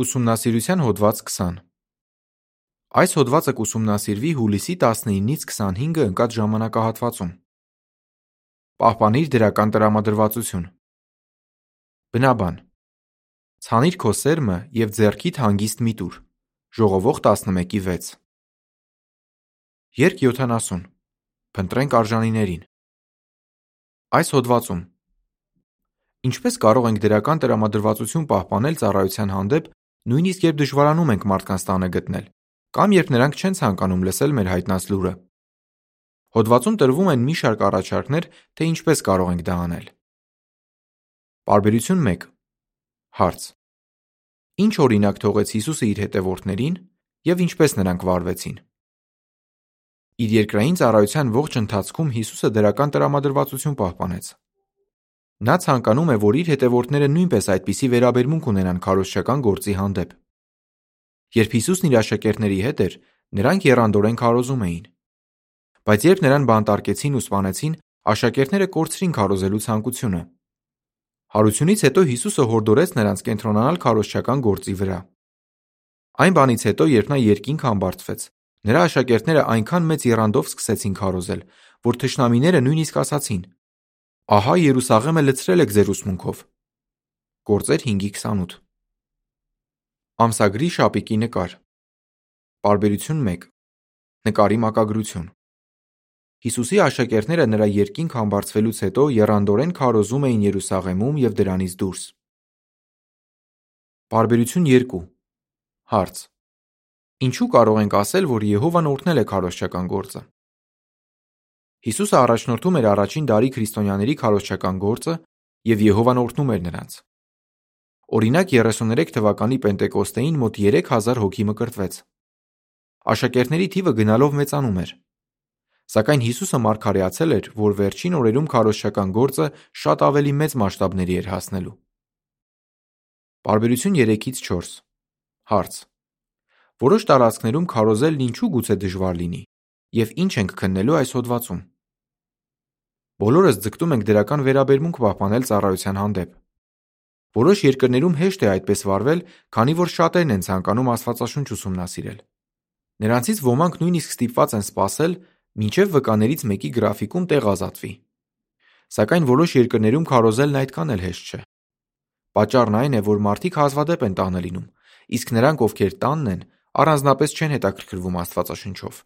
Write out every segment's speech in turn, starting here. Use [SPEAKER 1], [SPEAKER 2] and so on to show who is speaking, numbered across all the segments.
[SPEAKER 1] Ուսումնասիրության հոդված 20 Այս հոդվածը կուսումնասիրվի հուլիսի 19-ից 25-ը ընկած ժամանակահատվածում։ Պահպանիր դրական տրամադրվածություն։ Բնաբան Ցանիր քո սերմը եւ ձեռքիդ հանգիստ մի տուր։ Ժողովող 11:6 Երկ 70 Փնտրենք արժանիներին։ Այս հոդվածում. Ինչպես կարող ենք դրական տրամադրվածություն պահպանել ծառայության հանդեպ, նույնիսկ երբ դժվարանում ենք մարդկանց տանը գտնել, կամ երբ նրանք չեն ցանկանում լսել մեր հայտնած լուրը։ Հոդվածում տրվում են մի շարք առաջարկներ, թե ինչպես կարող ենք դա անել։ Պարբերություն 1 Հարց. Ինչ օրինակ թողեց Հիսուսը իր հետևորդներին եւ ինչպես նրանք վարվեցին։ Իր երկրային ծառայության ողջ ընթացքում Հիսուսը դրական տրամադրվածություն պահպանեց։ Նա ցանկանում է, որ իր հետևորդները նույնպես այդպիսի վերաբերմունք ունենան քարոզչական գործի հանդեպ։ Երբ Հիսուսն իր աշակերտների հետ էր, նրանք եռանդորեն քարոզում էին։ Բայց երբ նրան բանտարկեցին ու սպանեցին, աշակերտները կորցրին քարոզելու ցանկությունը։ Հարությունից հետո Հիսուսը հորդորեց նրանց կենտրոնանալ քարոզչական գործի վրա։ Այն բանից հետո, երբ նա երկինք համբարձվեց, նրա աշակերտները այնքան մեծ եռանդով սկսեցին քարոզել, որ թշնամիները նույնիսկ ասացին. Ահա Երուսաղեմը լցրել եք ձեր ուսմունքով։ Գործեր 5:28 Ամսագրի շապիկի նկար Պարբերություն 1 Նկարի մակագրություն Հիսուսի աշակերտները նրա երկինք համբարձվելուց հետո եռանդորեն քարոզում էին Երուսաղեմում եւ դրանից դուրս։ Պարբերություն 2 Հարց. Ինչու կարող ենք ասել, որ Եհովան օրհնել է քարոզչական գործը։ Հիսուսը առաջնորդում էր առաջին դարի քրիստոնյաների քարոզչական գործը եւ Եհովան օրհնում էր նրանց։ Օրինակ 33 թվականի Պենտեկոստեին մոտ 3000 հոգի մկրտվեց։ Աշակերտների թիվը գնալով մեծանում էր։ Սակայն Հիսուսը մարգարեացել էր, որ վերջին օրերում քարոզչական գործը շատ ավելի մեծ մասշտաբների էր հասնելու։ Պարբերություն 3-ից 4 Հարց. Որոշ տարածքներում քարոզելն ինչու գուցե դժվար լինի եւ ինչ ենք քննելու այս հոդվածում։ Բոլորս ձգտում ենք դրական վերաբերմունք պահպանել ծառայության հանդեպ։ Որոշ երկրներում հեշտ է այդպես վարվել, քանի որ շատերն են ցանկանում Աստվածաշունչ ուսումնասիրել։ Նրանցից ոմանք նույնիսկ ստիպված են սպասել, մինչև վկաներից մեկի գրաֆիկում տեղ ազատվի։ Սակայն որոշ երկրներում քարոզելն այդքան էլ հեշտ չէ։ Պատճառն այն է, որ մարդիկ հազվադեպ են տանը լինում, իսկ նրանք, ովքեր տանն են, առանձնապես չեն հետաքրքրվում Աստվածաշնչով։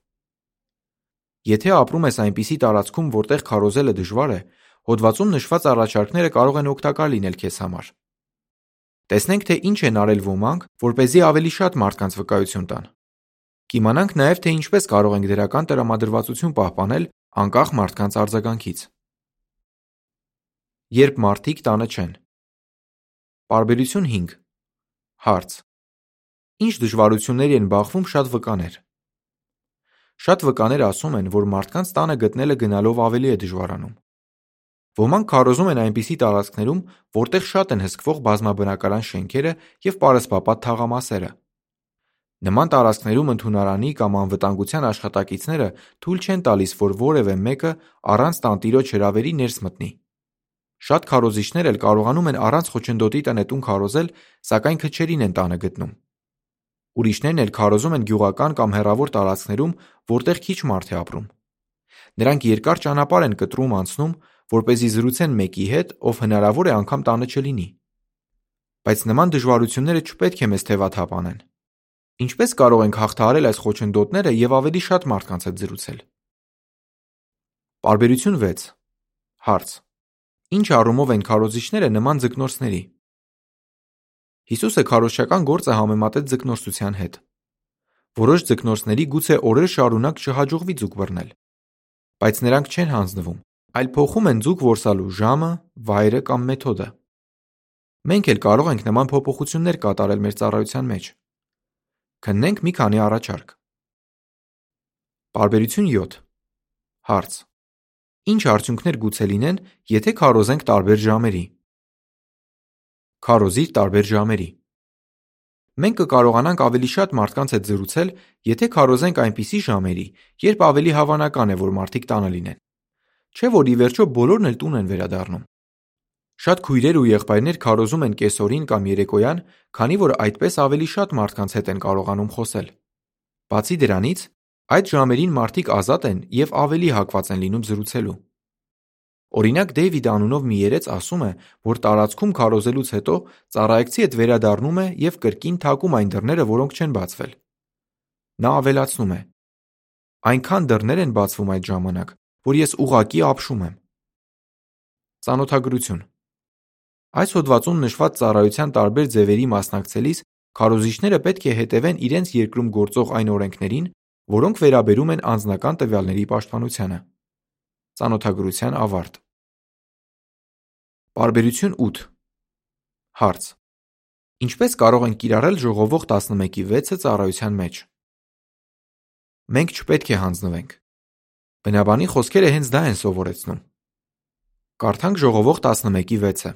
[SPEAKER 1] Եթե ապրում ես այնպիսի տարածքում, որտեղ քարոզելը դժվար է, հոդվածում նշված առաջարկները կարող են օգտակար լինել քեզ համար։ Տեսնենք, թե ինչ են արել ոմանք, որ เป զի ավելի շատ մարդկանց վկայություն տան։ Կիմանանք նաև, թե ինչպես կարող ենք դրական տրամադրվածություն պահպանել անկախ մարդկանց արձագանքից։ Երբ մարդիկ տանը չեն։ Պարբերություն 5 Հարց. Ինչ դժվարությունների են բախվում շատ վկաներ։ Շատ վկաներ ասում են, որ մարդկանց տանը գտնելը գնալով ավելի է դժվարանում։ Ոմանք քարոզում են այնպիսի տարածքներում, որտեղ շատ են հսկվող բազմաբնակարան շենքերը եւ պարսպապատ թաղամասերը։ Նման տարածքներում ընդունարանի կամ անվտանգության աշխատակիցները թույլ չեն տալիս, որ որևէ մեկը առանց տանտիրոջ հրավերի ներս մտնի։ Շատ քարոզիչներ էլ կարողանում են առանց խոչընդոտի տնետուն քարոզել, սակայն քչերին են տանը գտնում։ Ուրիշներն էլ քարոզում են գյուղական կամ հեռավոր տարածքներում, որտեղ քիչ մարդ է ապրում։ Նրանք երկար ճանապարհ են կտրում անցնում, որպեսզի զրուցեն մեկի հետ, ով հնարավոր է անգամ տանը չլինի։ Բայց նման դժվարությունները չպետք է մեզ թևաթափ անեն։ Ինչպես կարող ենք հաղթահարել այս խոչընդոտները եւ ավելի շատ մարդկանց հետ զրուցել։ Պարբերություն 6 Հարց. Ինչ առումով են քարոզիչները նման ձկնորսների։ Հիսուսը քարոզչական գործը համեմատեց ձկնորսության հետ։ Որոշ ձկնորսների գուցե օրեր շարունակ չհաջողվի ձուկ բռնել, բայց նրանք չեն հանձնվում, այլ փոխում են ձուկ որսալու ժամը, վայրը կամ մեթոդը։ Մենք էլ կարող ենք նման փոփոխություններ կատարել մեր ծառայության մեջ։ Քննենք մի քանի առաջարկ։ Պարբերություն 7 Հարց. Ինչ արդյունքներ գուցե լինեն, եթե քարոզենք տարբեր ժամերի։ Քարոզիր տարբեր ժամերի։ Մենք կկարողանանք ավելի շատ մարդկանց հետ զրուցել, եթե քարոզենք այնպիսի ժամերի, երբ ավելի հավանական է, որ մարդիկ տանը լինեն։ Չէ՞ որ ի վերջո բոլորն էլ տուն են վերադառնում։ Շատ քույրեր ու եղբայրներ քարոզում են կեսօրին կամ երեկոյան, քանի որ այդպես ավելի շատ մարդկանց հետ են կարողանում խոսել։ Բացի դրանից, այդ ժամերին մարդիկ ազատ են եւ ավելի հակված են լինում զրուցելու։ Օրինակ Դեյվիդ անունով մի երեց ասում է, որ տարածքում քարոզելուց հետո ծառայեկցի հետ վերադառնում է եւ կրկին թակում այն դռները, որոնք չեն բացվել։ Նա ավելացնում է. Այնքան դռներ են բացվում այդ ժամանակ, որ ես ուղակի ապշում եմ։ Ծանոթագրություն Այս հոդվածում նշված ծառայության տարբեր ձևերի մասնակցելիս քարոզիչները պետք է հետևեն իրենց երկրում գործող այն օրենքներին, որոնք վերաբերում են անձնական տվյալների պաշտպանությանը։ Ծանոթագրության ավարտ Պարբերություն 8 Հարց. Ինչպես կարող ենք կիրառել ժողովող 11-ի 6-ը ծառայության մեջ։ Մենք չպետք է հանձնվենք։ Բնաբանի խոսքերը հենց դա են սովորեցնում։ Կարդանք ժողովող 11-ի 6-ը։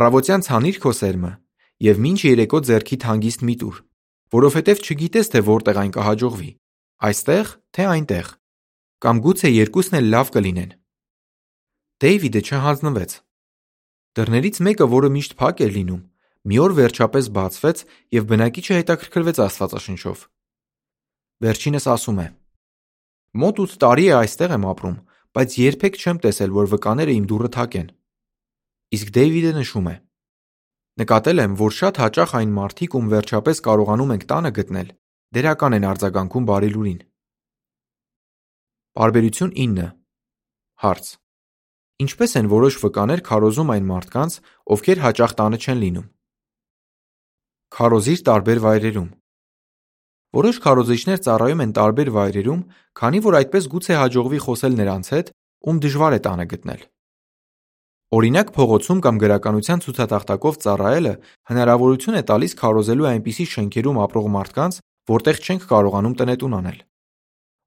[SPEAKER 1] Առավոտյան ցանիր քո սերմը եւ մինչ երեկո ձեռքիդ հանգիստ մի տուր, որովհետեւ չգիտես թե որտեղ այն կհաջողվի։ Այստեղ, թե այնտեղ։ Կամ գուցե երկուսն էլ լավ կլինեն։ Դեյվիդը չհանձնվեց։ Դռներից մեկը, որը միշտ փակ էր լինում, մի օր վերջապես բացվեց եւ բնակիչը հետաքրքրվեց Աստվածաշնչով։ Վերջինս ասում է. Մոտ 8 տարի է այստեղ եմ ապրում, բայց երբեք չեմ տեսել, որ վկաները իմ դուռը թակեն։ Իսկ Դեյվիդը նշում է. Նկատել եմ, որ շատ հաճախ այն մարդիկ, ում վերջապես կարողանում ենք տանը գտնել, դերական են արձագանքում բարի լուրին։ Պարբերություն 9 Հարց. Ինչպես են որոշ վկաներ քարոզում այն մարդկանց, ովքեր հաճախ տանը չեն լինում։ Քարոզիր տարբեր վայրերում։ Որոշ քարոզիչներ ծառայում են տարբեր վայրերում, քանի որ այդպես գուցե հաջողվի խոսել նրանց հետ, ում դժվար է տանը գտնել։ Օրինակ փողոցում կամ գրականության ցուցատախտակով ծառայելը հնարավորություն է տալիս քարոզելու այնպիսի շենքերում ապրող մարդկանց, որտեղ չենք կարողանում տնետուն անել։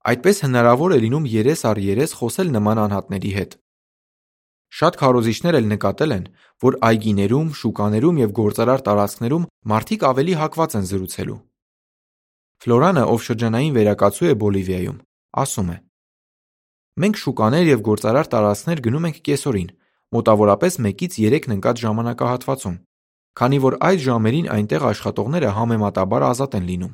[SPEAKER 1] Այդպես հնարավոր է լինում երես առ երես խոսել նման անհատների հետ։ Շատ քարոզիչներ էլ նկատել են, որ այգիներում, շուկաներում եւ գործարար տարածքներում մարդիկ ավելի հակված են զրուցելու։ Ֆլորանը, ով շրջանային վերակացու է Բոլիվիայում, ասում է. Մենք շուկաներ եւ գործարար տարածքներ գնում ենք կեսօրին, մոտավորապես 1-ից 3-ն ընկած ժամանակահատվածում, քանի որ այդ ժամերին այնտեղ աշխատողները համեմատաբար ազատ են լինում։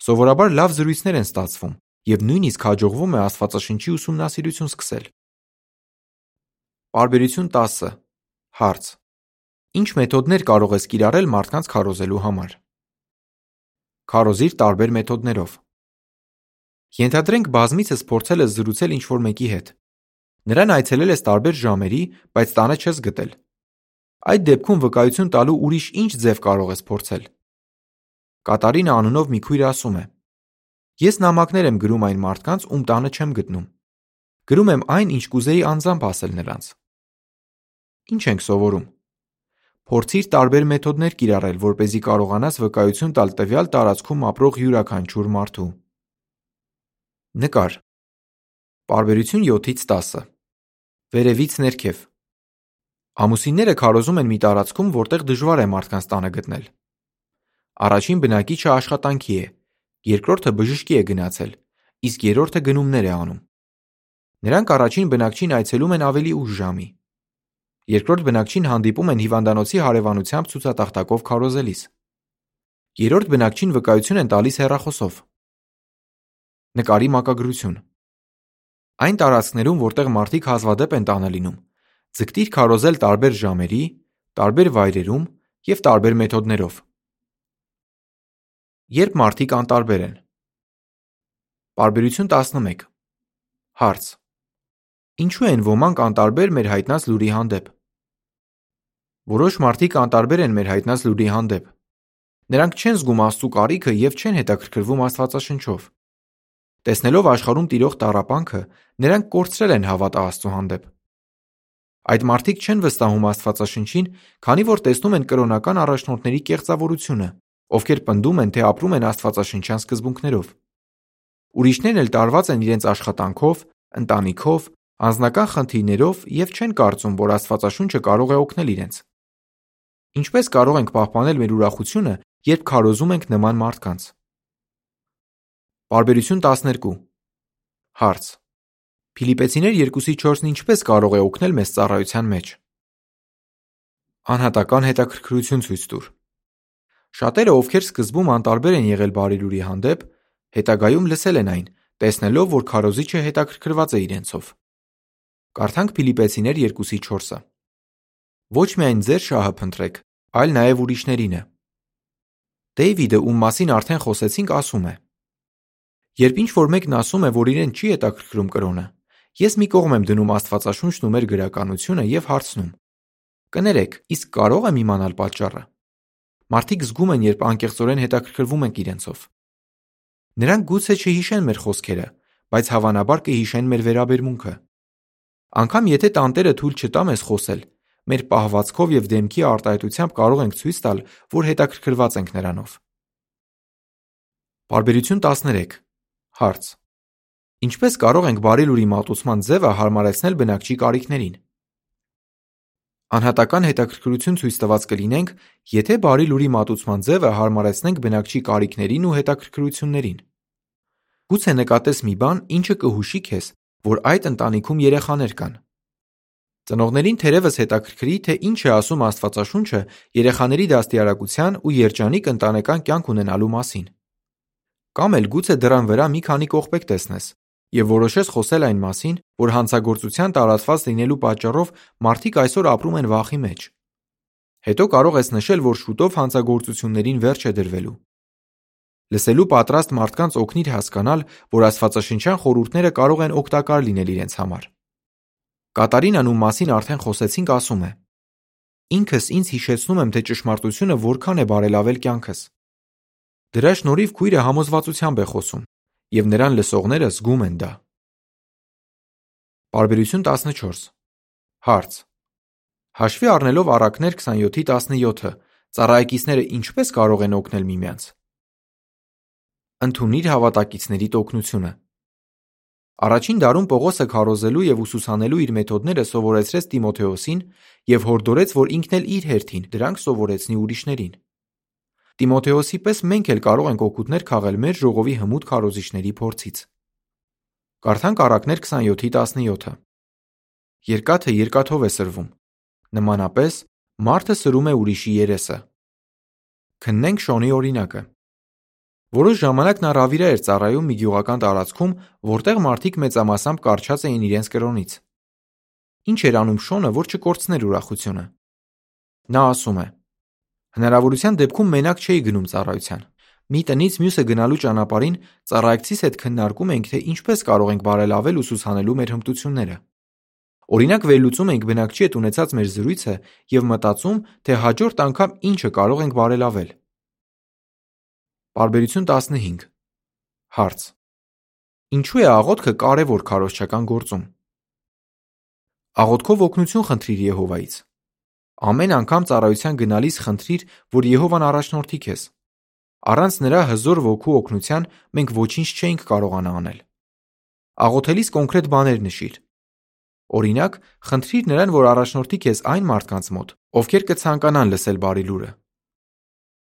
[SPEAKER 1] Սովորաբար լավ զրույցներ են ստացվում եւ նույնիսկ հաջողվում է Աստվածաշնչի ուսումնասիրություն սկսել։ Պարբերություն 10 Հարց. Ինչ մեթոդներ կարող ես կիրառել մարդկանց քարոզելու համար։ Քարոզիր տարբեր մեթոդներով։ Ենթադրենք բազմիցս փորձել ես զրուցել ինչ-որ մեկի հետ։ Նրան այցելել ես տարբեր ժամերի, բայց տանը չես գտել։ Այդ դեպքում վկայություն տալու ուրիշ ինչ ձև կարող ես փորձել։ Կատարինա անունով մի քույր ասում է. Ես նամակներ եմ գրում այն մարդկանց, ում տանը չեմ գտնում։ Գրում եմ այն, ինչ կուզեի անձամբ ասել նրանց։ Ինչ ենք սովորում։ Փորձիր տարբեր մեթոդներ կիրառել, որպեսզի կարողանաս վկայություն տալ տվյալ տարածքում ապրող յուրաքանչյուր մարդու։ Նկար։ Պարբերություն 7-ից 10։ Վերևից ներքև։ Ամուսինները քարոզում են մի տարածքում, որտեղ դժվար է մարդկանց տանը գտնել։ Առաջին բնակիչը աշխատանքի է, երկրորդը բժշկի է գնացել, իսկ երրորդը գնումներ է անում։ Նրանք առաջին բնակչին այցելում են ավելի ուշ ժամի։ Երկրորդ բնակչին հանդիպում են հիվանդանոցի հարևանությամբ ցուցատախտակով քարոզելիս։ Երրորդ բնակչին վկայություն են տալիս հեռախոսով։ Նկարի մակագրություն Այն տարածքներում, որտեղ մարդիկ հազվադեպ են տանը լինում, ձգտիր քարոզել տարբեր ժամերի, տարբեր վայրերում եւ տարբեր մեթոդներով։ Երբ մարդիկ անտարբեր են։ Պարբերություն 11 Հարց. Ինչու են ոմանք անտարբեր մեր հայտնած լուրի հանդեպ։ Որոշ մարդիկ անտարբեր են մեր հայտնած լուրի հանդեպ։ Նրանք չեն զգում Աստծու կարիքը եւ չեն հետաքրքրվում Աստվածաշնչով։ Տեսնելով աշխարհում տիրող տառապանքը, նրանք կորցրել են հավատը Աստծու հանդեպ։ Այդ մարդիկ չեն վստահում Աստվածաշնչին, քանի որ տեսնում են կրոնական առաջնորդների կեղծավորությունը, ովքեր պնդում են, թե ապրում են Աստվածաշնչյան սկզբունքներով։ Ուրիշներն էլ տարված են իրենց աշխատանքով, ընտանիքով, անձնական խնդիրներով եւ չեն կարծում, որ Աստվածաշունչը կարող է օգնել իրենց։ Ինչպե՞ս կարող ենք պահպանել մեր ուրախությունը, երբ քարոզում ենք նման մարդկանց։ Պարբերություն 12 Հարց. Փիլիպեցիներ 2:4-ն ինչպես կարող է օգնել մեզ ծառայության մեջ։ Անհատական հետաքրքրություն ցույց տուր։ Շատերը, ովքեր սկզբում անտարբեր են եղել բարի լուրի հանդեպ, հետագայում լսել են այն, տեսնելով, որ քարոզիչը հետաքրքրված է իրենցով։ Կարդանք Փիլիպեցիներ 2:4-ը։ Ոչ միայն ձեր շահը փնտրեք, այլ նաև ուրիշներինը։ Դեյվիդը, ում մասին արդեն խոսեցինք, ասում է. Երբ ինչ-որ մեկն ասում է, որ իրեն չի հետաքրքրում կրոնը, ես մի կողմ եմ դնում Աստվածաշունչն ու մեր գրականությունը եւ հարցնում. Կներեք, իսկ կարո՞ղ եմ իմանալ պատճառը։ Մարդիկ զգում են, երբ անկեղծորեն հետաքրքրվում ենք իրենցով։ Նրանք գուցե չհիշեն մեր խոսքերը, բայց հավանաբար կհիշեն մեր վերաբերմունքը։ Անկամ եթե տանտերը թույլ չտա մեզ խոսել, մեր պահվածքով եւ դեմքի արտահայտությամբ կարող ենք ցույց տալ, որ հետաքրքրված ենք նրանով։ Բարբերություն 13 Հարց. Ինչպես կարող ենք բարի լուրի մատուցման ձևը հարմարեցնել բնակչի կարիքներին։ Անհատական հետաքրքրություն ցույց տված կլինենք, եթե բարի լուրի մատուցման ձևը հարմարեցնենք բնակչի կարիքներին ու հետաքրքրություններին։ Գուցե նկատես մի բան, ինչը կհուշի քեզ, որ այդ ընտանիքում երեխաներ կան։ Ծնողներին թերևս հետաքրքրի, թե ինչ է ասում Աստվածաշունչը երեխաների դաստիարակության ու երջանիկ ընտանեկան կյանք ունենալու մասին։ Կամ էլ գուցե դռան վրա մի քանի կողպեկ տեսնես և որոշես խոսել այն մասին, որ հանցագործության տարածված լինելու պատճառով մարդիկ այսօր ապրում են վախի մեջ։ Հետո կարող ես նշել, որ շուտով հանցագործություններին վերջ է դրվելու։ Լսելու պատրաստ մարդկանց օգնիր հասկանալ, որ աստվածաշնչյան խորհուրդները կարող են օգտակար լինել իրենց համար։ Կատարինան, ում մասին արդեն խոսեցինք, ասում է. Ինքս ինձ հիշեցնում եմ, թե ճշմարտությունը որքան է բարելավել կյանքս։ Դրա շնորհիվ քույրը համոզվածությամբ է խոսում, և նրան լսողները զգում են դա։ Պարբերություն 14 Հարց. Հաշվի առնելով առակներ 27-ի 17-ը, ծառայեկիցները ինչպե՞ս կարող են օգնել միմյանց։ Ընդունիր հավատակիցների օգնությունը։ Առաջին դարում Պողոսը քարոզելու եւ ուսուսանելու իր մեթոդները սովորեցրեց Տիմոթեոսին եւ հորդորեց, որ ինքն էլ իր հերթին դրանք սովորեցնի ուրիշներին։ Տիմոթեոսի պես մենք էլ կարող ենք օգուտներ քաղել մեր ժողովի հմուտ քարոզիչների փորձից։ Կարդանք Առակներ 27:17-ը։ Երկաթը երկաթով է սրվում։ Նմանապես մարդը սրում է ուրիշի երեսը։ Քննենք Շոնի օրինակը։ Որոշ ժամանակ նա ռավիրա էր ծառայում մի գյուղական տարածքում, որտեղ մարդիկ մեծամասամբ կարճած էին իրենց կրոնից։ Ինչ էր անում Շոնը, որ չկորցներ ուրախությունը։ Նա ասում է. Հնարավորության դեպքում մենակ չէի գնում ծառայության։ Մի տնից մյուսը գնալու ճանապարհին ծառայեկցիս հետ քննարկում էինք, թե ինչպես կարող ենք բարելավել ուսուցանելու մեր հմտությունները։ Օրինակ վերլուծում էինք բնակչի հետ ունեցած մեր զրույցը եւ մտածում, թե հաջորդ անգամ ինչը կարող ենք բարելավել։ Բարբերություն 15 Հարց. Ինչու է աղոթքը կարևոր քարոզչական գործում։ Աղոթքով օգնություն խնդրիր Եհովայից։ Ամեն անգամ ծառայության գնալիս խնդրիր, որ Եհովան առաջնորդի քեզ։ Առանց նրա հզոր ոգու օգնության մենք ոչինչ չէինք կարողանա անել։ Աղոթելիս կոնկրետ բաներ նշիր։ Օրինակ, խնդրիր նրան, որ առաջնորդի քեզ այն մարդկանց մոտ, ովքեր կցանկանան լսել բարի լուրը։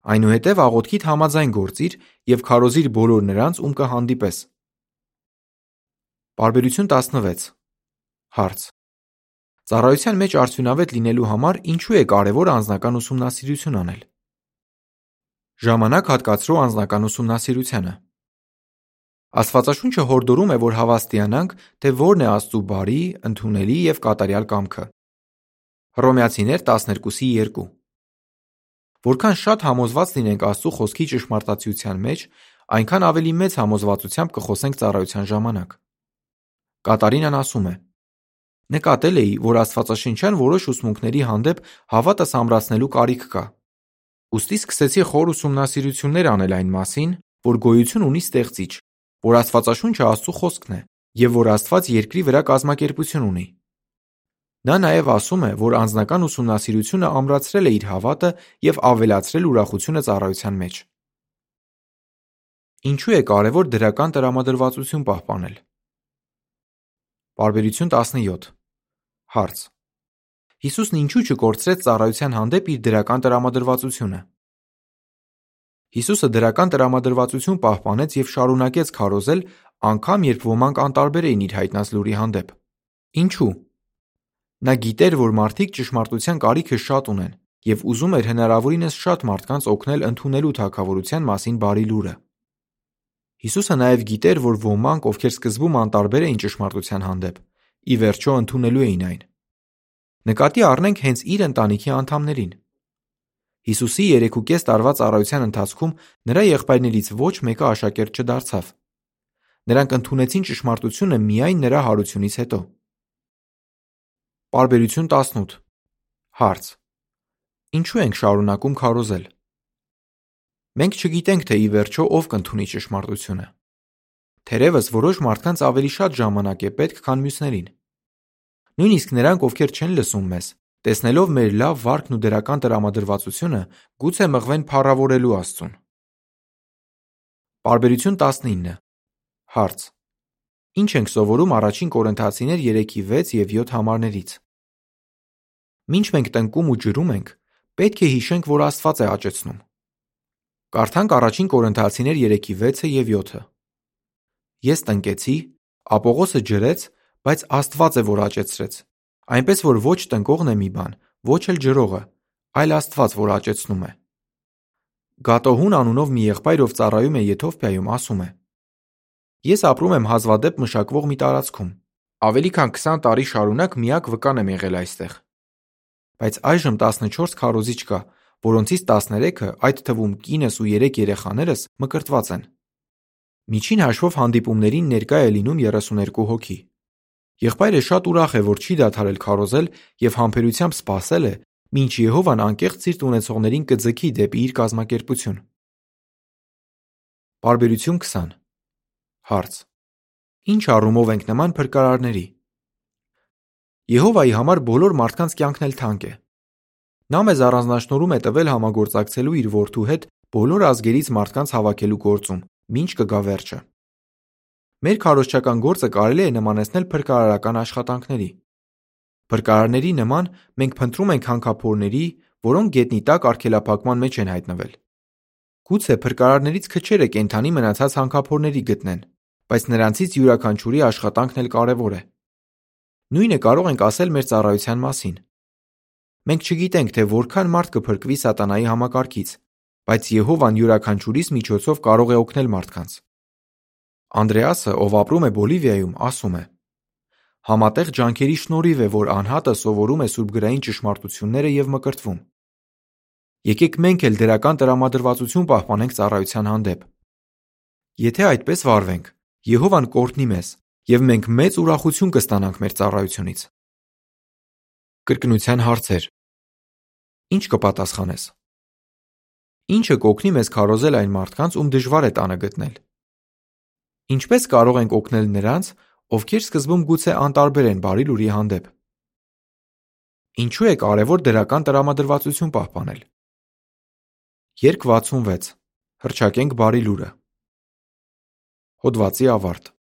[SPEAKER 1] Այնուհետև աղոթքիդ համաձայն գործիր եւ քարոզիր բոլոր նրանց, ում կհանդիպես։ Բարբերություն 16 Հարց. Ծառայության մեջ արդյունավետ լինելու համար ինչու է կարևոր անձնական ուսումնասիրություն անել։ Ժամանակ հատկացրու անձնական ուսումնասիրությանը։ Աստվածաշունչը հորդորում է, որ հավաստիանանք, թե որն է Աստծու բարի, ընդունելի եւ կատարյալ կամքը։ Հռոմեացիներ 12:2 Որքան շատ համոզված լինենք Աստծու խոսքի ճշմարտացիության մեջ, այնքան ավելի մեծ համոզվածությամբ կխոսենք ծառայության ժամանակ։ Կատարինան ասում է. Նկատել էի, որ աստվածաշնչյան որոշ ուսմունքների հանդեպ հավատս ամրացնելու կարիք կա։ Ուստի սկսեցի խոր ուսումնասիրություններ անել այն մասին, որ գոյություն ունի Ստեղծիչ, որ Աստվածաշունչը Աստծո խոսքն է եւ որ Աստված երկրի վրա կազմակերպություն ունի։ Նա նաև ասում է, որ անձնական ուսումնասիրությունը ամրացրել է իր հավատը եւ ավելացրել ուրախությունը ծառայության մեջ։ Ինչու է կարևոր դրական տրամադրվածություն պահպանել։ Բարբերություն 17 Հարց. Հիսուսն ինչու չկորցրեց ծառայության հանդեպ իր դրական տրամադրվածությունը։ Հիսուսը դրական տրամադրվածություն պահպանեց եւ շարունակեց քարոզել, անկամ երբ ոմանք անտարբեր էին իր հայտնած լուրի հանդեպ։ Ինչու։ Նա գիտեր, որ մարդիկ ճշմարտության կարիքը շատ ունեն և ուզում էր հնարավորինս շատ մարդկանց օգնել ընդունելու թագավորության մասին բարի լուրը։ Հիսուսը նաև գիտեր, որ ոմանք, ովքեր սկզբում անտարբեր էին ճշմարտության հանդեպ, ի վերջո ընդունելու էին այն։ Նկատի առնենք հենց իր ընտանիքի անդամներին։ Հիսուսի երեքուկես տարվա ծառայության ընթացքում նրա եղբայրներից ոչ մեկը աշակերտ չդարձավ։ Նրանք ընդունեցին ճշմարտությունը միայն նրա հարությունից հետո։ Պարբերություն 18 Հարց. Ինչու ենք շարունակում քարոզել։ Մենք չգիտենք, թե ի վերջո ով կընդունի ճշմարտությունը։ Թերևս որոշ մարդկանց ավելի շատ ժամանակ է պետք, քան մյուսներին։ Նույնիսկ նրանք, ովքեր չեն լսում մեզ, տեսնելով մեր լավ վարքն ու դրական տրամադրվածությունը, գուցե մղվեն փառավորելու Աստծուն։ Պարբերություն 19 Հարց. Ինչ ենք սովորում առաջին Կորինթացիներ 3:6 եւ 7 համարներից։ Մինչ մենք տնկում ու ջրում ենք, պետք է հիշենք, որ Աստված է աճեցնում։ Կարդանք առաջին Կորինթացիներ 3:6-ը եւ 7-ը։ Ես տնկեցի, Ապողոսը ջրեց, բայց Աստված է, որ աճեցրեց։ Այնպես որ ոչ տնկողն է մի բան, ոչ էլ ջրողը, այլ Աստված, որ աճեցնում է։ Գատոհուն անունով մի եղբայր, ով ծառայում է Եթովպիայում, ասում է. Ես ապրում եմ հազվադեպ մշակվող մի տարածքում։ Ավելի քան 20 տարի շարունակ միակ վկան եմ եղել այստեղ։ Բայց այժմ 14 քարոզիչ կա, որոնցից 13-ը, այդ թվում կինս ու 3 երեխաներս, մկրտված են։ Միջին հաշվով հանդիպումներին ներկա է լինում 32 հոգի։ Եղբայրը շատ ուրախ է, որ չի դադարել քարոզել եւ համբերությամբ սպասել է, մինչ Եհովան անկեղծ սիրտ ունեցողներին կձգի դեպի իր կազմակերպություն։ Պարբերություն 20 Հարց. Ինչ առումով ենք նման փրկարարների։ Եհովայի համար բոլոր մարդկանց կյանքն էլ թանկ է։ Նա մեզ առանձնահատկորում է տվել համագործակցելու իր որդու հետ բոլոր ազգերից մարդկանց հավաքելու գործում, ինչ կգա վերջը։ Մեր քարոզչական գործը կարելի է նմանեցնել փրկարարական աշխատանքների։ Փրկարարների նման մենք փնտրում ենք հանքափորների, որոնք գետնի տակ արգելափակման մեջ են հայտնվել։ Գուցե փրկարարներից քչերը կենդանի մնացած հանքափորների գտնեն, բայց նրանցից յուրաքանչյուրի աշխատանքն էլ կարևոր է։ Նույնը կարող ենք ասել մեր ծառայության մասին։ Մենք չգիտենք, թե որքան մարդ կփրկվի սատանայի համակարգից, բայց Եհովան յուրաքանչյուրիս միջոցով կարող է օգնել մարդկանց։ Անդրեասը, ով ապրում է Բոլիվիայում, ասում է. Համատեղ ջանքերի շնորհիվ է, որ անհատը սովորում է սուրբգրային ճշմարտությունները եւ մկրտվում։ Եկեք մենք էլ դրական տրամադրվածություն պահպանենք ծառայության հանդեպ։ Եթե այդպես վարվենք, Եհովան կօրհնի մեզ, և մենք մեծ ուրախություն կստանանք մեր ծառայությունից։ Կրկնության հարցեր. Ինչ կպատասխանես։ Ինչը կօգնի մեզ քարոզել այն մարդկանց, ում դժվար է տանը գտնել։ Ինչպես կարող ենք օգնել նրանց, ովքեր սկզբում գուցե անտարբեր են բարի լուրի հանդեպ։ Ինչու է կարևոր դրական տրամադրվածություն պահպանել։ Երկ 66 Հրճակենք բարի լուրը։ Հոդվացի ավարտ։